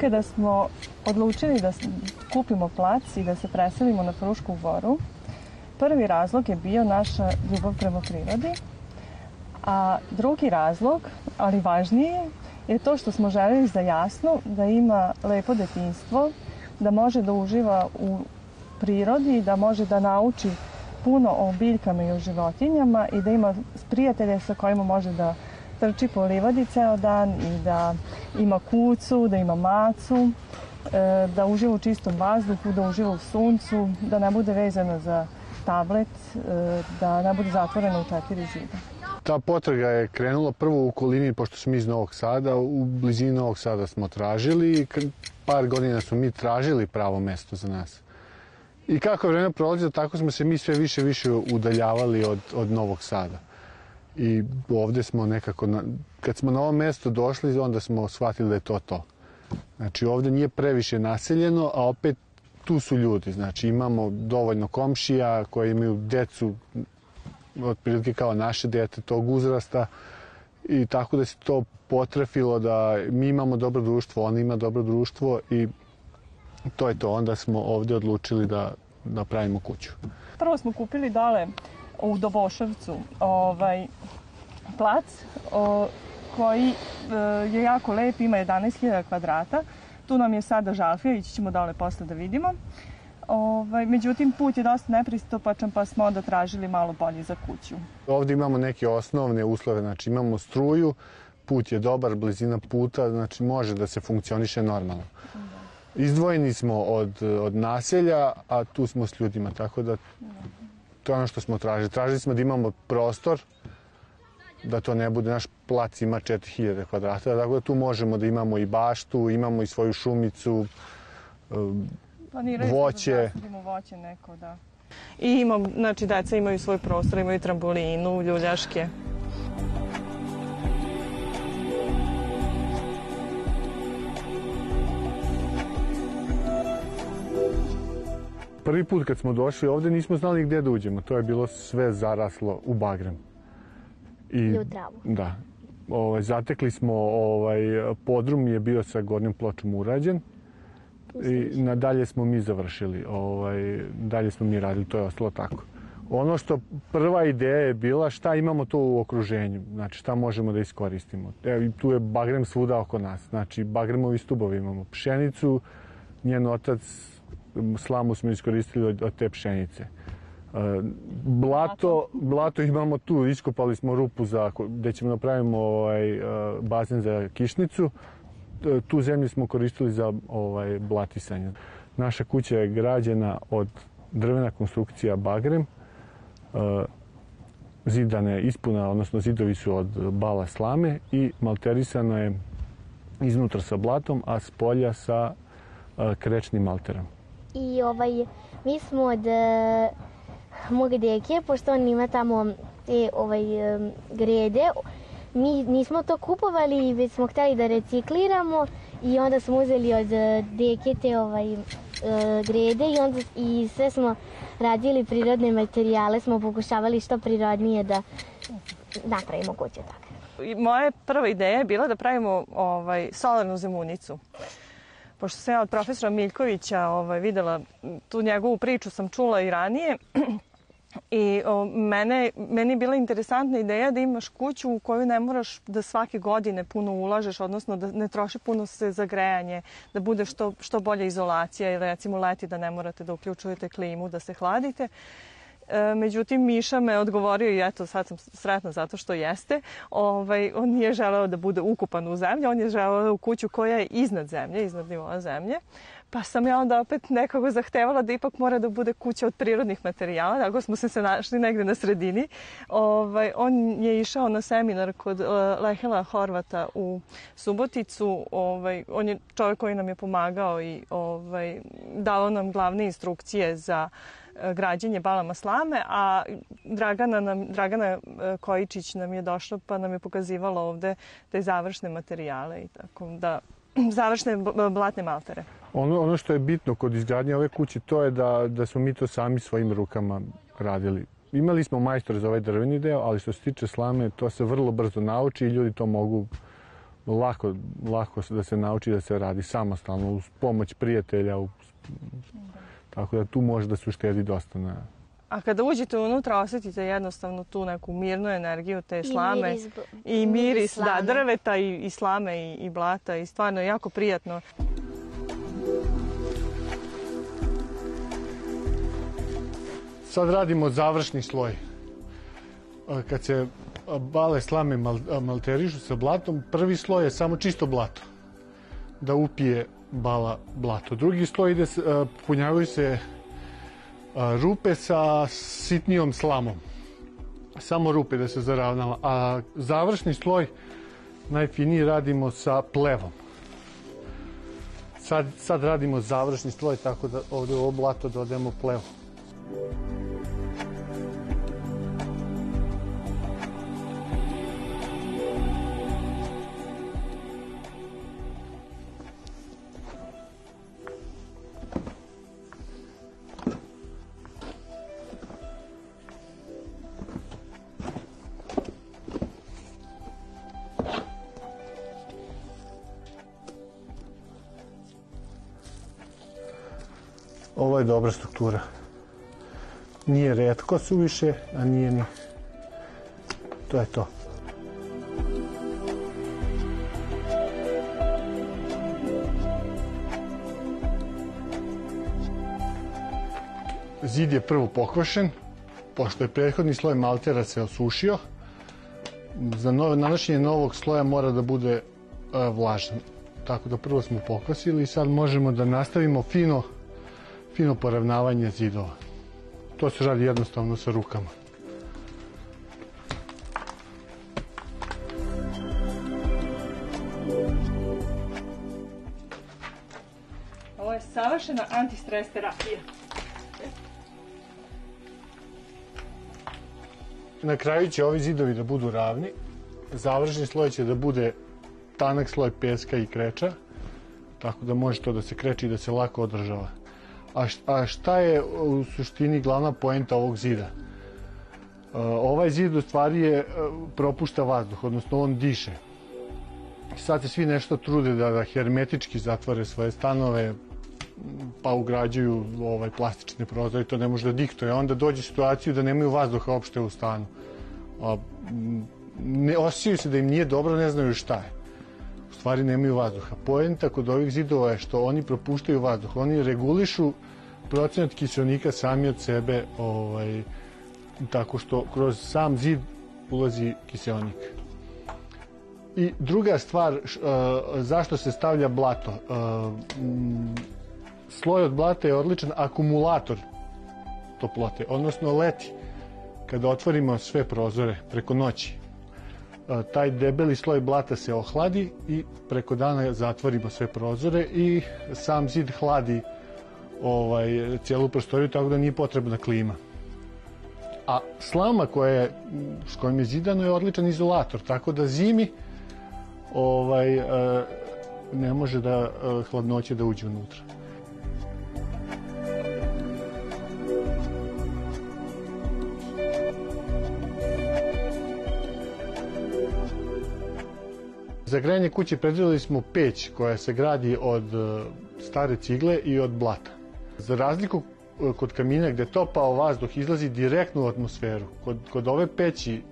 kada smo odlučili da kupimo plac i da se preselimo na Frušku voru, prvi razlog je bio naša ljubav prema prirodi, a drugi razlog, ali važniji, je to što smo želeli za jasno da ima lepo detinstvo, da može da uživa u prirodi, da može da nauči puno o biljkama i o životinjama i da ima prijatelje sa kojima može da trči po livadi ceo dan i da ima kucu, da ima macu, e, da uživa u čistom vazduhu, da uživa u suncu, da ne bude vezana za tablet, e, da ne bude zatvorena u četiri zida. Ta potraga je krenula prvo u okolini, pošto smo iz Novog Sada, u blizini Novog Sada smo tražili par godina smo mi tražili pravo mesto za nas. I kako je vreme prolazilo, tako smo se mi sve više više udaljavali od, od Novog Sada. I ovde smo nekako, na, kad smo na ovo mesto došli, onda smo shvatili da je to to. Znači ovde nije previše naseljeno, a opet tu su ljudi. Znači imamo dovoljno komšija koji imaju decu otprilike kao naše dete tog uzrasta i tako da se to potrefilo da mi imamo dobro društvo, on ima dobro društvo i to je to. Onda smo ovde odlučili da, da pravimo kuću. Prvo smo kupili dole u Doboševcu ovaj, plac o, koji e, je jako lep, ima 11.000 kvadrata. Tu nam je sada žalfija, ići ćemo dole posle da vidimo. Ovaj, međutim, put je dosta nepristupačan, pa smo onda tražili malo bolje za kuću. Ovde imamo neke osnovne uslove, znači imamo struju, put je dobar, blizina puta, znači može da se funkcioniše normalno. Izdvojeni smo od, od naselja, a tu smo s ljudima, tako da to je ono što smo tražili. Tražili smo da imamo prostor, da to ne bude, naš plac ima 4000 kvadrata, tako da tu možemo da imamo i baštu, imamo i svoju šumicu, Planiraju voće. Da voće neko, da. I imam, znači, deca imaju svoj prostor, imaju trambolinu, ljuljaške. Prvi put kad smo došli ovde nismo znali gde da uđemo. To je bilo sve zaraslo u bagrem. I, I u travu. Da. Ovaj, zatekli smo, ovaj, podrum je bio sa gornjom pločom urađen i nadalje smo mi završili. Ovaj, dalje smo mi radili, to je ostalo tako. Ono što prva ideja je bila šta imamo to u okruženju, znači šta možemo da iskoristimo. E, tu je bagrem svuda oko nas, znači bagremovi stubovi imamo pšenicu, njen otac slamu smo iskoristili od, od te pšenice. E, blato, blato imamo tu, iskopali smo rupu za, gde ćemo napravimo ovaj, e, bazen za kišnicu, tu zemlju smo koristili za ovaj, blatisanje. Naša kuća je građena od drvena konstrukcija bagrem, zidane ispuna, odnosno zidovi su od bala slame i malterisano je iznutra sa blatom, a s polja sa krečnim malterom. I ovaj, mi smo od mog deke, pošto on ima tamo te ovaj, grede, mi nismo to kupovali, već smo hteli da recikliramo i onda smo uzeli od e, deke te ovaj, uh, grede i onda i sve smo radili prirodne materijale, smo pokušavali što prirodnije da napravimo kuće tako. Moja prva ideja je bila da pravimo ovaj, solarnu zemunicu pošto sam ja od profesora Miljkovića ovaj, videla tu njegovu priču sam čula i ranije I o, mene, meni je bila interesantna ideja da imaš kuću u koju ne moraš da svake godine puno ulažeš, odnosno da ne troši puno se za grejanje, da bude što, što bolja izolacija ili recimo leti da ne morate da uključujete klimu, da se hladite. E, međutim, Miša me odgovorio i eto, sad sam sretna zato što jeste. Ovaj, on nije želeo da bude ukupan u zemlju, on je želeo u kuću koja je iznad zemlje, iznad nivoa zemlje. Pa sam ja onda opet nekako zahtevala da ipak mora da bude kuća od prirodnih materijala, tako smo se našli negde na sredini. Ovaj, on je išao na seminar kod uh, Lehela Horvata u Suboticu. Ovaj, on je čovjek koji nam je pomagao i ovaj, dao nam glavne instrukcije za uh, građenje balama slame, a Dragana, nam, Dragana uh, Kojičić nam je došla pa nam je pokazivala ovde te završne materijale i tako da završne blatne maltere. Ono, ono što je bitno kod izgradnje ove kuće, to je da, da smo mi to sami svojim rukama radili. Imali smo majstor za ovaj drveni deo, ali što se tiče slame, to se vrlo brzo nauči i ljudi to mogu lako, lako da se nauči da se radi samostalno uz pomoć prijatelja. Uz, tako da tu može da se uštedi dosta na, A kada uđete unutra osetite jednostavno tu neku mirnu energiju te slame. I miris, I miris, da, slame. drveta i, i slame i, i blata i stvarno je jako prijatno. Sad radimo završni sloj. Kad se bale slame mal, malterišu sa blatom, prvi sloj je samo čisto blato. Da upije bala blato. Drugi sloj ide, punjavaju se rupe sa sitnijom slamom. Samo rupe da se zaravnala. A završni sloj najfiniji radimo sa plevom. Sad, sad radimo završni sloj tako da ovde u ovo blato dodajemo plevu. Ovo je dobra struktura. Nije redko suviše, a nije ni... To je to. Zid je prvo pokvašen, pošto je prethodni sloj maltera se osušio. Za nove, nanošenje novog sloja mora da bude e, vlažan. Tako da prvo smo pokvasili i sad možemo da nastavimo fino fino poravnavanje zidova. To se radi jednostavno sa rukama. Ovo je savršena antistres terapija. Na kraju će ovi zidovi da budu ravni. Završni sloj će da bude tanak sloj peska i kreča, tako da može to da se kreće i da se lako održava. A, šta je u suštini glavna poenta ovog zida? E, ovaj zid u stvari je, e, propušta vazduh, odnosno on diše. Sad se svi nešto trude da, da hermetički zatvore svoje stanove, pa ugrađuju ovaj plastične prozore, to ne može da diktuje. Onda dođe situaciju da nemaju vazduha uopšte u stanu. A, ne osjećaju se da im nije dobro, ne znaju šta je. U stvari nemaju vazduha. Poenta kod ovih zidova je što oni propuštaju vazduh. Oni regulišu procenat kiselnika sami od sebe ovaj, tako što kroz sam zid ulazi kiselnik. I druga stvar, e, zašto se stavlja blato? E, sloj od blata je odličan akumulator toplote, odnosno leti. Kada otvorimo sve prozore preko noći, taj debeli sloj blata se ohladi i preko dana zatvorimo sve prozore i sam zid hladi ovaj, cijelu prostoriju, tako da nije potrebna klima. A slama koja je, s kojom je zidano je odličan izolator, tako da zimi ovaj, e, ne može da e, hladnoće da uđe unutra. Za grejanje kuće predvideli smo peć koja se gradi od e, stare cigle i od blata. Za razliku e, kod kamina gde topao vazduh izlazi direktno u atmosferu, kod, kod ove peći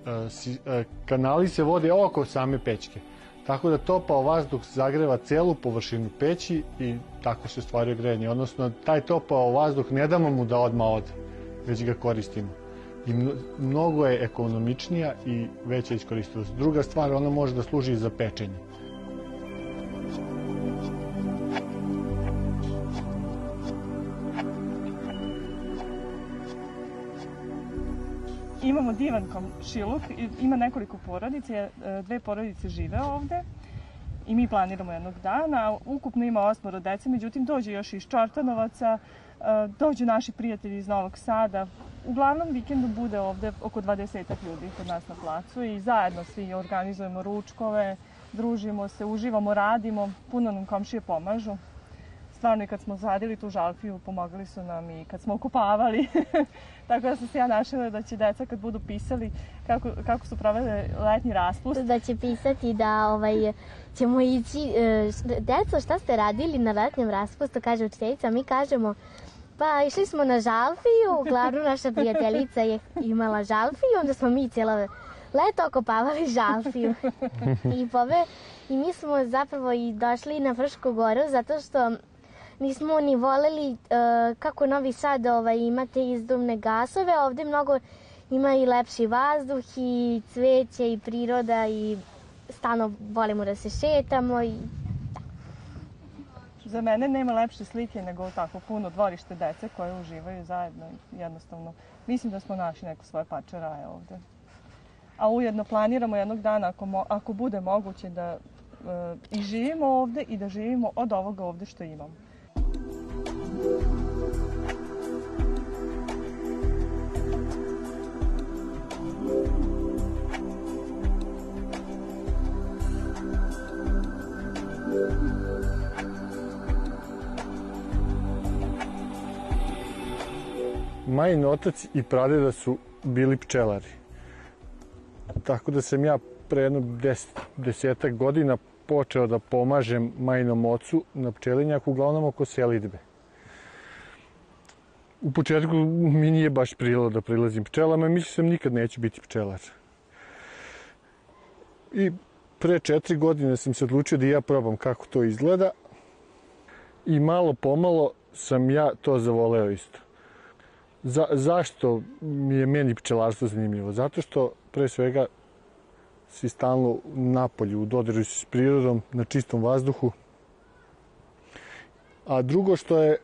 e, kanali se vode oko same pećke. Tako da topao vazduh zagreva celu površinu peći i tako se stvaruje grejanje. Odnosno, taj topao vazduh ne damo mu da odma ode, već ga koristimo. I mno- mnogo je ekonomičnija i veća iskoristivost. Druga stvar, ona može da služi i za pečenje. Imamo divan komšiluk, ima nekoliko porodica, e, dve porodice žive ovde i mi planiramo jednog dana. Ukupno ima osmoro dece, međutim dođe još iz Čortanovaca, e, dođu naši prijatelji iz Novog Sada. Uglavnom vikendom bude ovde oko 20 ljudi kod nas na placu i zajedno svi organizujemo ručkove, družimo se, uživamo, radimo, puno nam komšije pomažu. stvarno i kad smo zadili tu žalfiju, pomagali su nam i kad smo okupavali. Tako da sam se ja našla da će deca kad budu pisali kako, kako su provele letnji raspust. Da će pisati da ovaj, ćemo ići, e, deco šta ste radili na letnjem raspustu, kaže učiteljica, mi kažemo Pa išli smo na žalfiju, uglavnom naša prijateljica je imala žalfiju, onda smo mi cijelo leto okopavali žalfiju. I, pove, I mi smo zapravo i došli na Vršku goru zato što nismo ni voleli uh, kako Novi Sad ovaj, imate izduvne gasove, ovde mnogo ima i lepši vazduh i cveće i priroda i stalno volimo da se šetamo i Za mene nema lepše slike nego tako puno dvorište dece koje uživaju zajedno. Jednostavno, mislim da smo našli neko svoje pače raje ovde. A ujedno planiramo jednog dana, ako, mo, ako bude moguće, da e, i živimo ovde i da živimo od ovoga ovde što imamo. Majin otac i pradeda su bili pčelari. Tako da sam ja pre jedno deset, desetak godina počeo da pomažem majinom ocu na pčelinjaku, uglavnom oko selidbe. U početku mi nije baš prililo da prilazim pčelama mislio sam nikad neću biti pčelar. I pre četiri godine sam se odlučio da ja probam kako to izgleda i malo pomalo sam ja to zavoleo isto. Za, zašto mi je meni pčelarstvo zanimljivo? Zato što pre svega si stalno napolju, u dodiru s prirodom, na čistom vazduhu. A drugo što je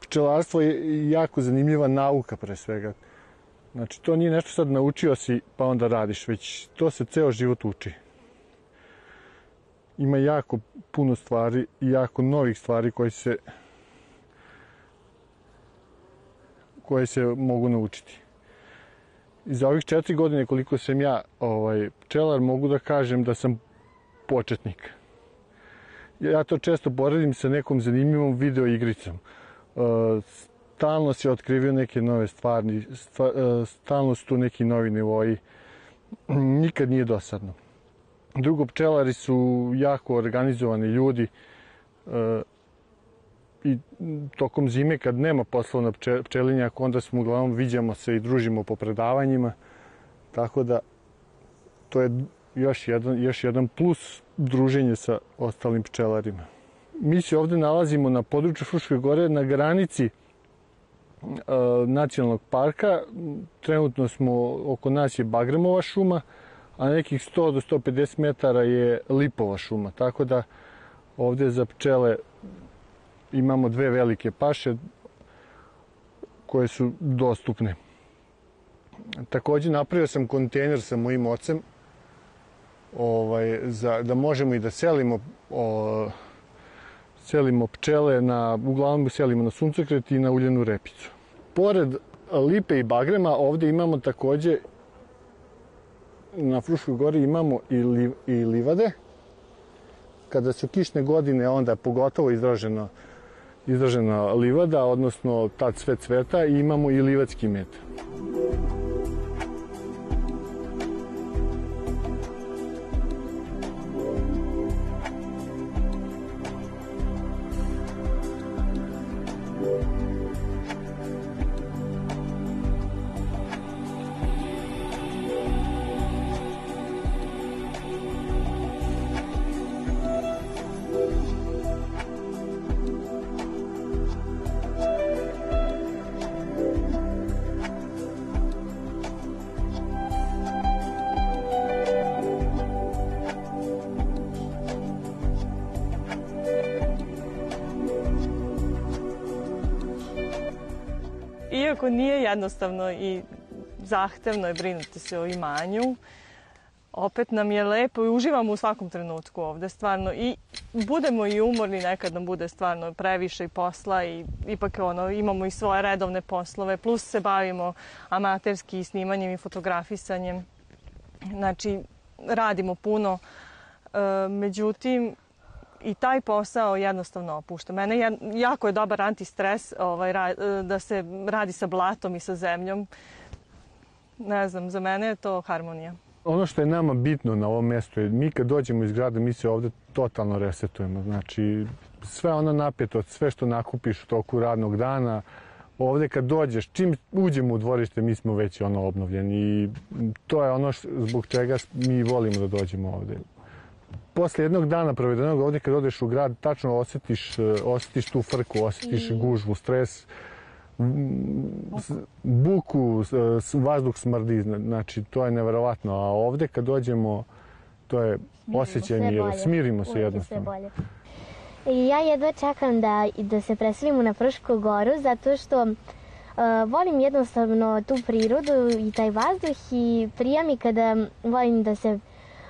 pčelarstvo je jako zanimljiva nauka pre svega. Znači, to nije nešto sad naučio si pa onda radiš, već to se ceo život uči. Ima jako puno stvari i jako novih stvari koje se koje se mogu naučiti. I za ovih četiri godine koliko sam ja ovaj, pčelar mogu da kažem da sam početnik. Ja to često poredim sa nekom zanimljivom video igricom. Stalno se otkrivio neke nove stvari, stalno su tu neki novi nivoji. Nikad nije dosadno. Drugo, pčelari su jako organizovani ljudi i tokom zime kad nema posla na pčelinjak, onda smo uglavnom viđamo se i družimo po predavanjima. Tako da to je još jedan, još jedan plus druženje sa ostalim pčelarima. Mi se ovde nalazimo na području Fruške gore na granici e, nacionalnog parka. Trenutno smo, oko nas je Bagremova šuma, a nekih 100 do 150 metara je Lipova šuma. Tako da ovde za pčele imamo dve velike paše koje su dostupne. Takođe napravio sam kontejner sa mojim ocem ovaj, za, da možemo i da selimo o, selimo pčele na, uglavnom selimo na suncokret i na uljenu repicu. Pored lipe i bagrema ovde imamo takođe na Fruškoj gori imamo i, li, i livade. Kada su kišne godine onda pogotovo izraženo izražena livada, odnosno ta cvet cveta i imamo i livatski med. Iako nije jednostavno i zahtevno je brinuti se o imanju, opet nam je lepo i uživamo u svakom trenutku ovde stvarno. I budemo i umorni nekad nam bude stvarno previše i posla i ipak ono imamo i svoje redovne poslove plus se bavimo amaterski snimanjem i fotografisanjem. Znači radimo puno. E, međutim i taj posao jednostavno opušta. Mene je, jako je dobar antistres ovaj, ra, da se radi sa blatom i sa zemljom. Ne znam, za mene je to harmonija. Ono što je nama bitno na ovom mestu je mi kad dođemo iz grada mi se ovde totalno resetujemo. Znači sve ono napeto, sve što nakupiš u toku radnog dana, ovde kad dođeš, čim uđemo u dvorište, mi smo već ono obnovljeni i to je ono š, zbog čega mi volimo da dođemo ovde. Posle jednog dana provedenog ovde kad odeš u grad, tačno osetiš, osetiš tu frku, osetiš I... gužvu, stres, buku, vazduh smrdi, znači to je neverovatno. A ovde kad dođemo, to je osjećaj mira, smirimo se jednostavno. I ja jedva čekam da, da se preselimo na Frušku goru zato što uh, volim jednostavno tu prirodu i taj vazduh i prija mi kada volim da se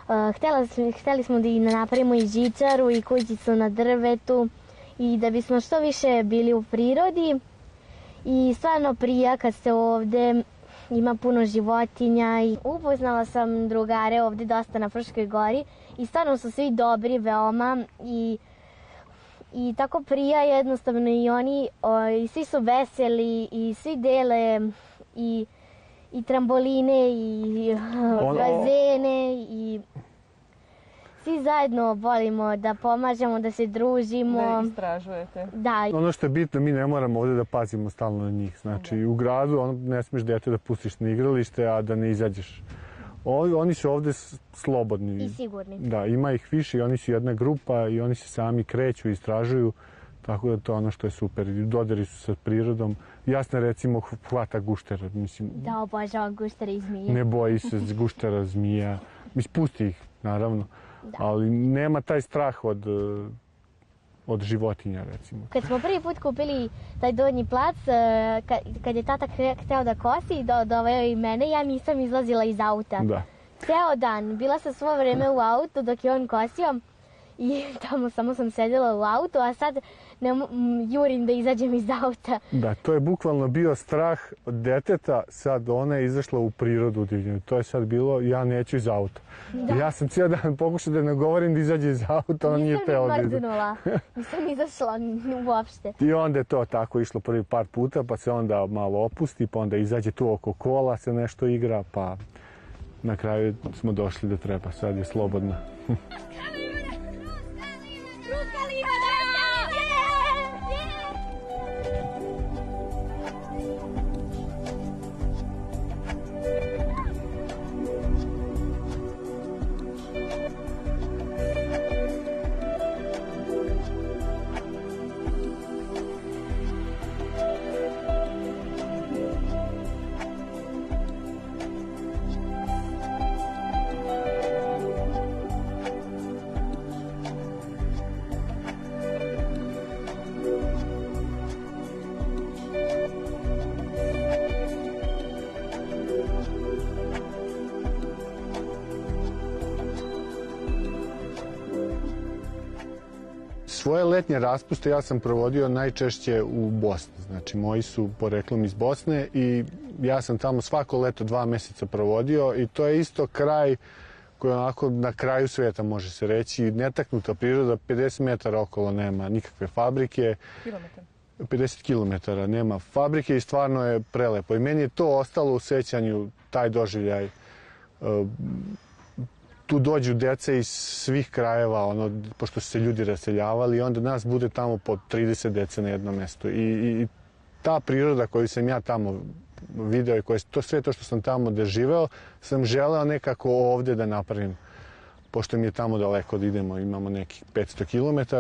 htjela, htjeli smo da i napravimo i žičaru i kućicu na drvetu i da bismo što više bili u prirodi. I stvarno prija kad ste ovde ima puno životinja i upoznala sam drugare ovde dosta na Fruškoj gori i stvarno su svi dobri veoma i i tako prija jednostavno i oni o, i svi su veseli i svi dele i i tramboline i ono... bazene i svi zajedno volimo da pomažemo, da se družimo. Da istražujete. Da. Ono što je bitno, mi ne moramo ovde da pazimo stalno na njih. Znači, da. u gradu on, ne smeš dete da pustiš na igralište, a da ne izađeš. O, oni su ovde slobodni. I sigurni. Da, ima ih više i oni su jedna grupa i oni se sami kreću, istražuju. Tako da to je ono što je super. Dodari su sa prirodom. Jasno recimo hvata guštera. Mislim, da, obožavam guštera i zmije. Ne boji se guštera, zmija. Mislim, pusti ih, naravno. Da. Ali nema taj strah od od životinja recimo. Kad smo prvi put kupili taj donji plac, e, kad je tata hteo da kosi, do, doveo i mene, ja nisam izlazila iz auta. Da. Ceo dan. Bila sam svo vreme u autu dok je on kosio i tamo samo sam sedela u autu, a sad ne jurim da izađem iz auta. Da, to je bukvalno bio strah od deteta, sad ona je izašla u prirodu divljenu. To je sad bilo, ja neću iz auta. Da. Ja sam cijel dan pokušao da ne govorim da izađe iz auta, ona nije teo da izađe. Nisam izašla uopšte. I onda je to tako išlo prvi par puta, pa se onda malo opusti, pa onda izađe tu oko kola, se nešto igra, pa na kraju smo došli da treba, sad je slobodna. Svoje letnje raspuste ja sam provodio najčešće u Bosni. Znači, moji su poreklom iz Bosne i ja sam tamo svako leto dva meseca provodio i to je isto kraj koji je onako na kraju sveta može se reći. Netaknuta priroda, 50 metara okolo nema nikakve fabrike. Kilometar. 50 km nema fabrike i stvarno je prelepo. I meni je to ostalo u sećanju, taj doživljaj tu dođu deca iz svih krajeva, ono, pošto su se ljudi raseljavali onda nas bude tamo po 30 dece na jednom mestu. I, i ta priroda koju sam ja tamo video i koje, to sve to što sam tamo doživeo, sam želeo nekako ovde da napravim. Pošto mi je tamo daleko da idemo, imamo nekih 500 km.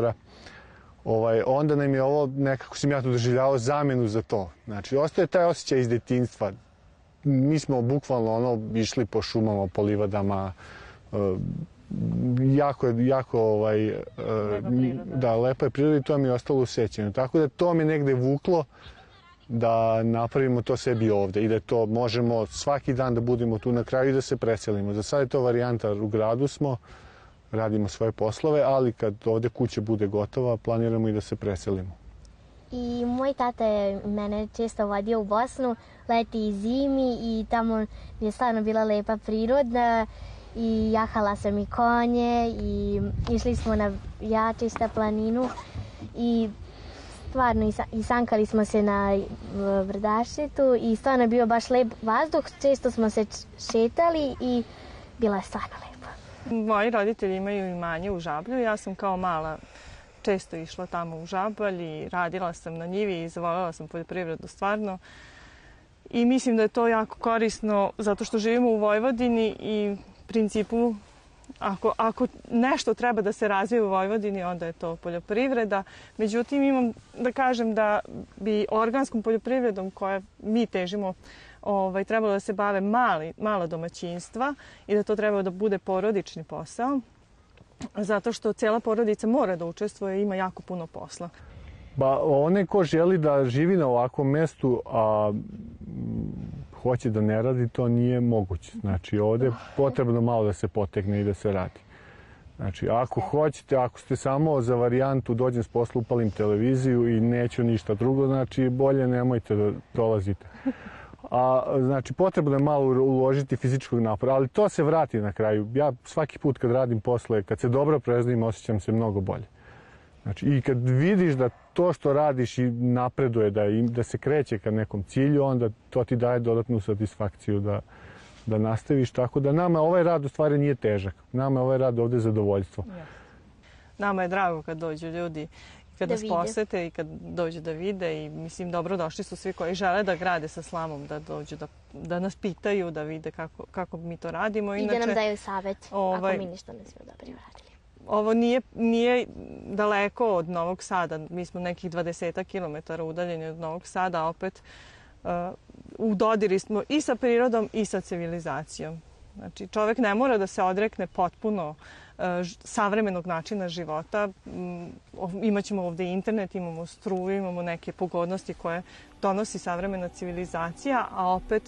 Ovaj, onda nam je ovo, nekako sam ja to doživljavao, zamenu za to. Znači, ostaje taj osjećaj iz detinstva. Mi smo bukvalno ono, išli po šumama, po livadama, jako je, jako ovaj, lepa da, lepa je priroda i to mi je ostalo u sećanju. Tako da to mi negde vuklo da napravimo to sebi ovde i da to možemo svaki dan da budemo tu na kraju i da se preselimo. Za sad je to varijanta, u gradu smo, radimo svoje poslove, ali kad ovde kuća bude gotova, planiramo i da se preselimo. I moj tata je mene često vodio u Bosnu, leti i zimi i tamo je stvarno bila lepa priroda i jahala sam i konje i išli smo na jačista planinu i stvarno i, sa, i sankali smo se na Vrdašetu i stvarno je bio baš lep vazduh, često smo se šetali i bila je stvarno lepo. Moji roditelji imaju imanje u Žablju, ja sam kao mala često išla tamo u Žabalj i radila sam na njivi i zavoljala sam poljoprivredu stvarno. I mislim da je to jako korisno zato što živimo u Vojvodini i principu ako, ako nešto treba da se razvije u Vojvodini, onda je to poljoprivreda. Međutim, imam da kažem da bi organskom poljoprivredom koja mi težimo ovaj, trebalo da se bave mali, mala domaćinstva i da to treba da bude porodični posao zato što cela porodica mora da učestvuje i ima jako puno posla. Ba, one ko želi da živi na ovakvom mestu, a hoće da ne radi, to nije moguće. Znači, ovde je potrebno malo da se potegne i da se radi. Znači, ako hoćete, ako ste samo za varijantu dođem s posla, upalim televiziju i neću ništa drugo, znači bolje nemojte da dolazite. A, znači, potrebno je malo uložiti fizičkog napora, ali to se vrati na kraju. Ja svaki put kad radim posle, kad se dobro preznim, osjećam se mnogo bolje. Znači, i kad vidiš da to što radiš i napreduje, da, im, da se kreće ka nekom cilju, onda to ti daje dodatnu satisfakciju da, da nastaviš. Tako da nama ovaj rad u stvari nije težak. Nama je ovaj rad ovde zadovoljstvo. Ja. Nama je drago kad dođu ljudi kad da nas vide. posete i kad dođu da vide i mislim dobro došli su svi koji žele da grade sa slamom, da dođu da, da nas pitaju, da vide kako, kako mi to radimo. I Inače, da nam daju savet ovaj, ako mi ništa ne smo dobro radili ovo nije, nije daleko od Novog Sada. Mi smo nekih 20 km udaljeni od Novog Sada, a opet uh, u dodiri smo i sa prirodom i sa civilizacijom. Znači, čovek ne mora da se odrekne potpuno uh, savremenog načina života. Um, imaćemo ovde internet, imamo struju, imamo neke pogodnosti koje donosi savremena civilizacija, a opet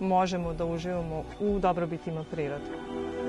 možemo da uživamo u dobrobitima prirode.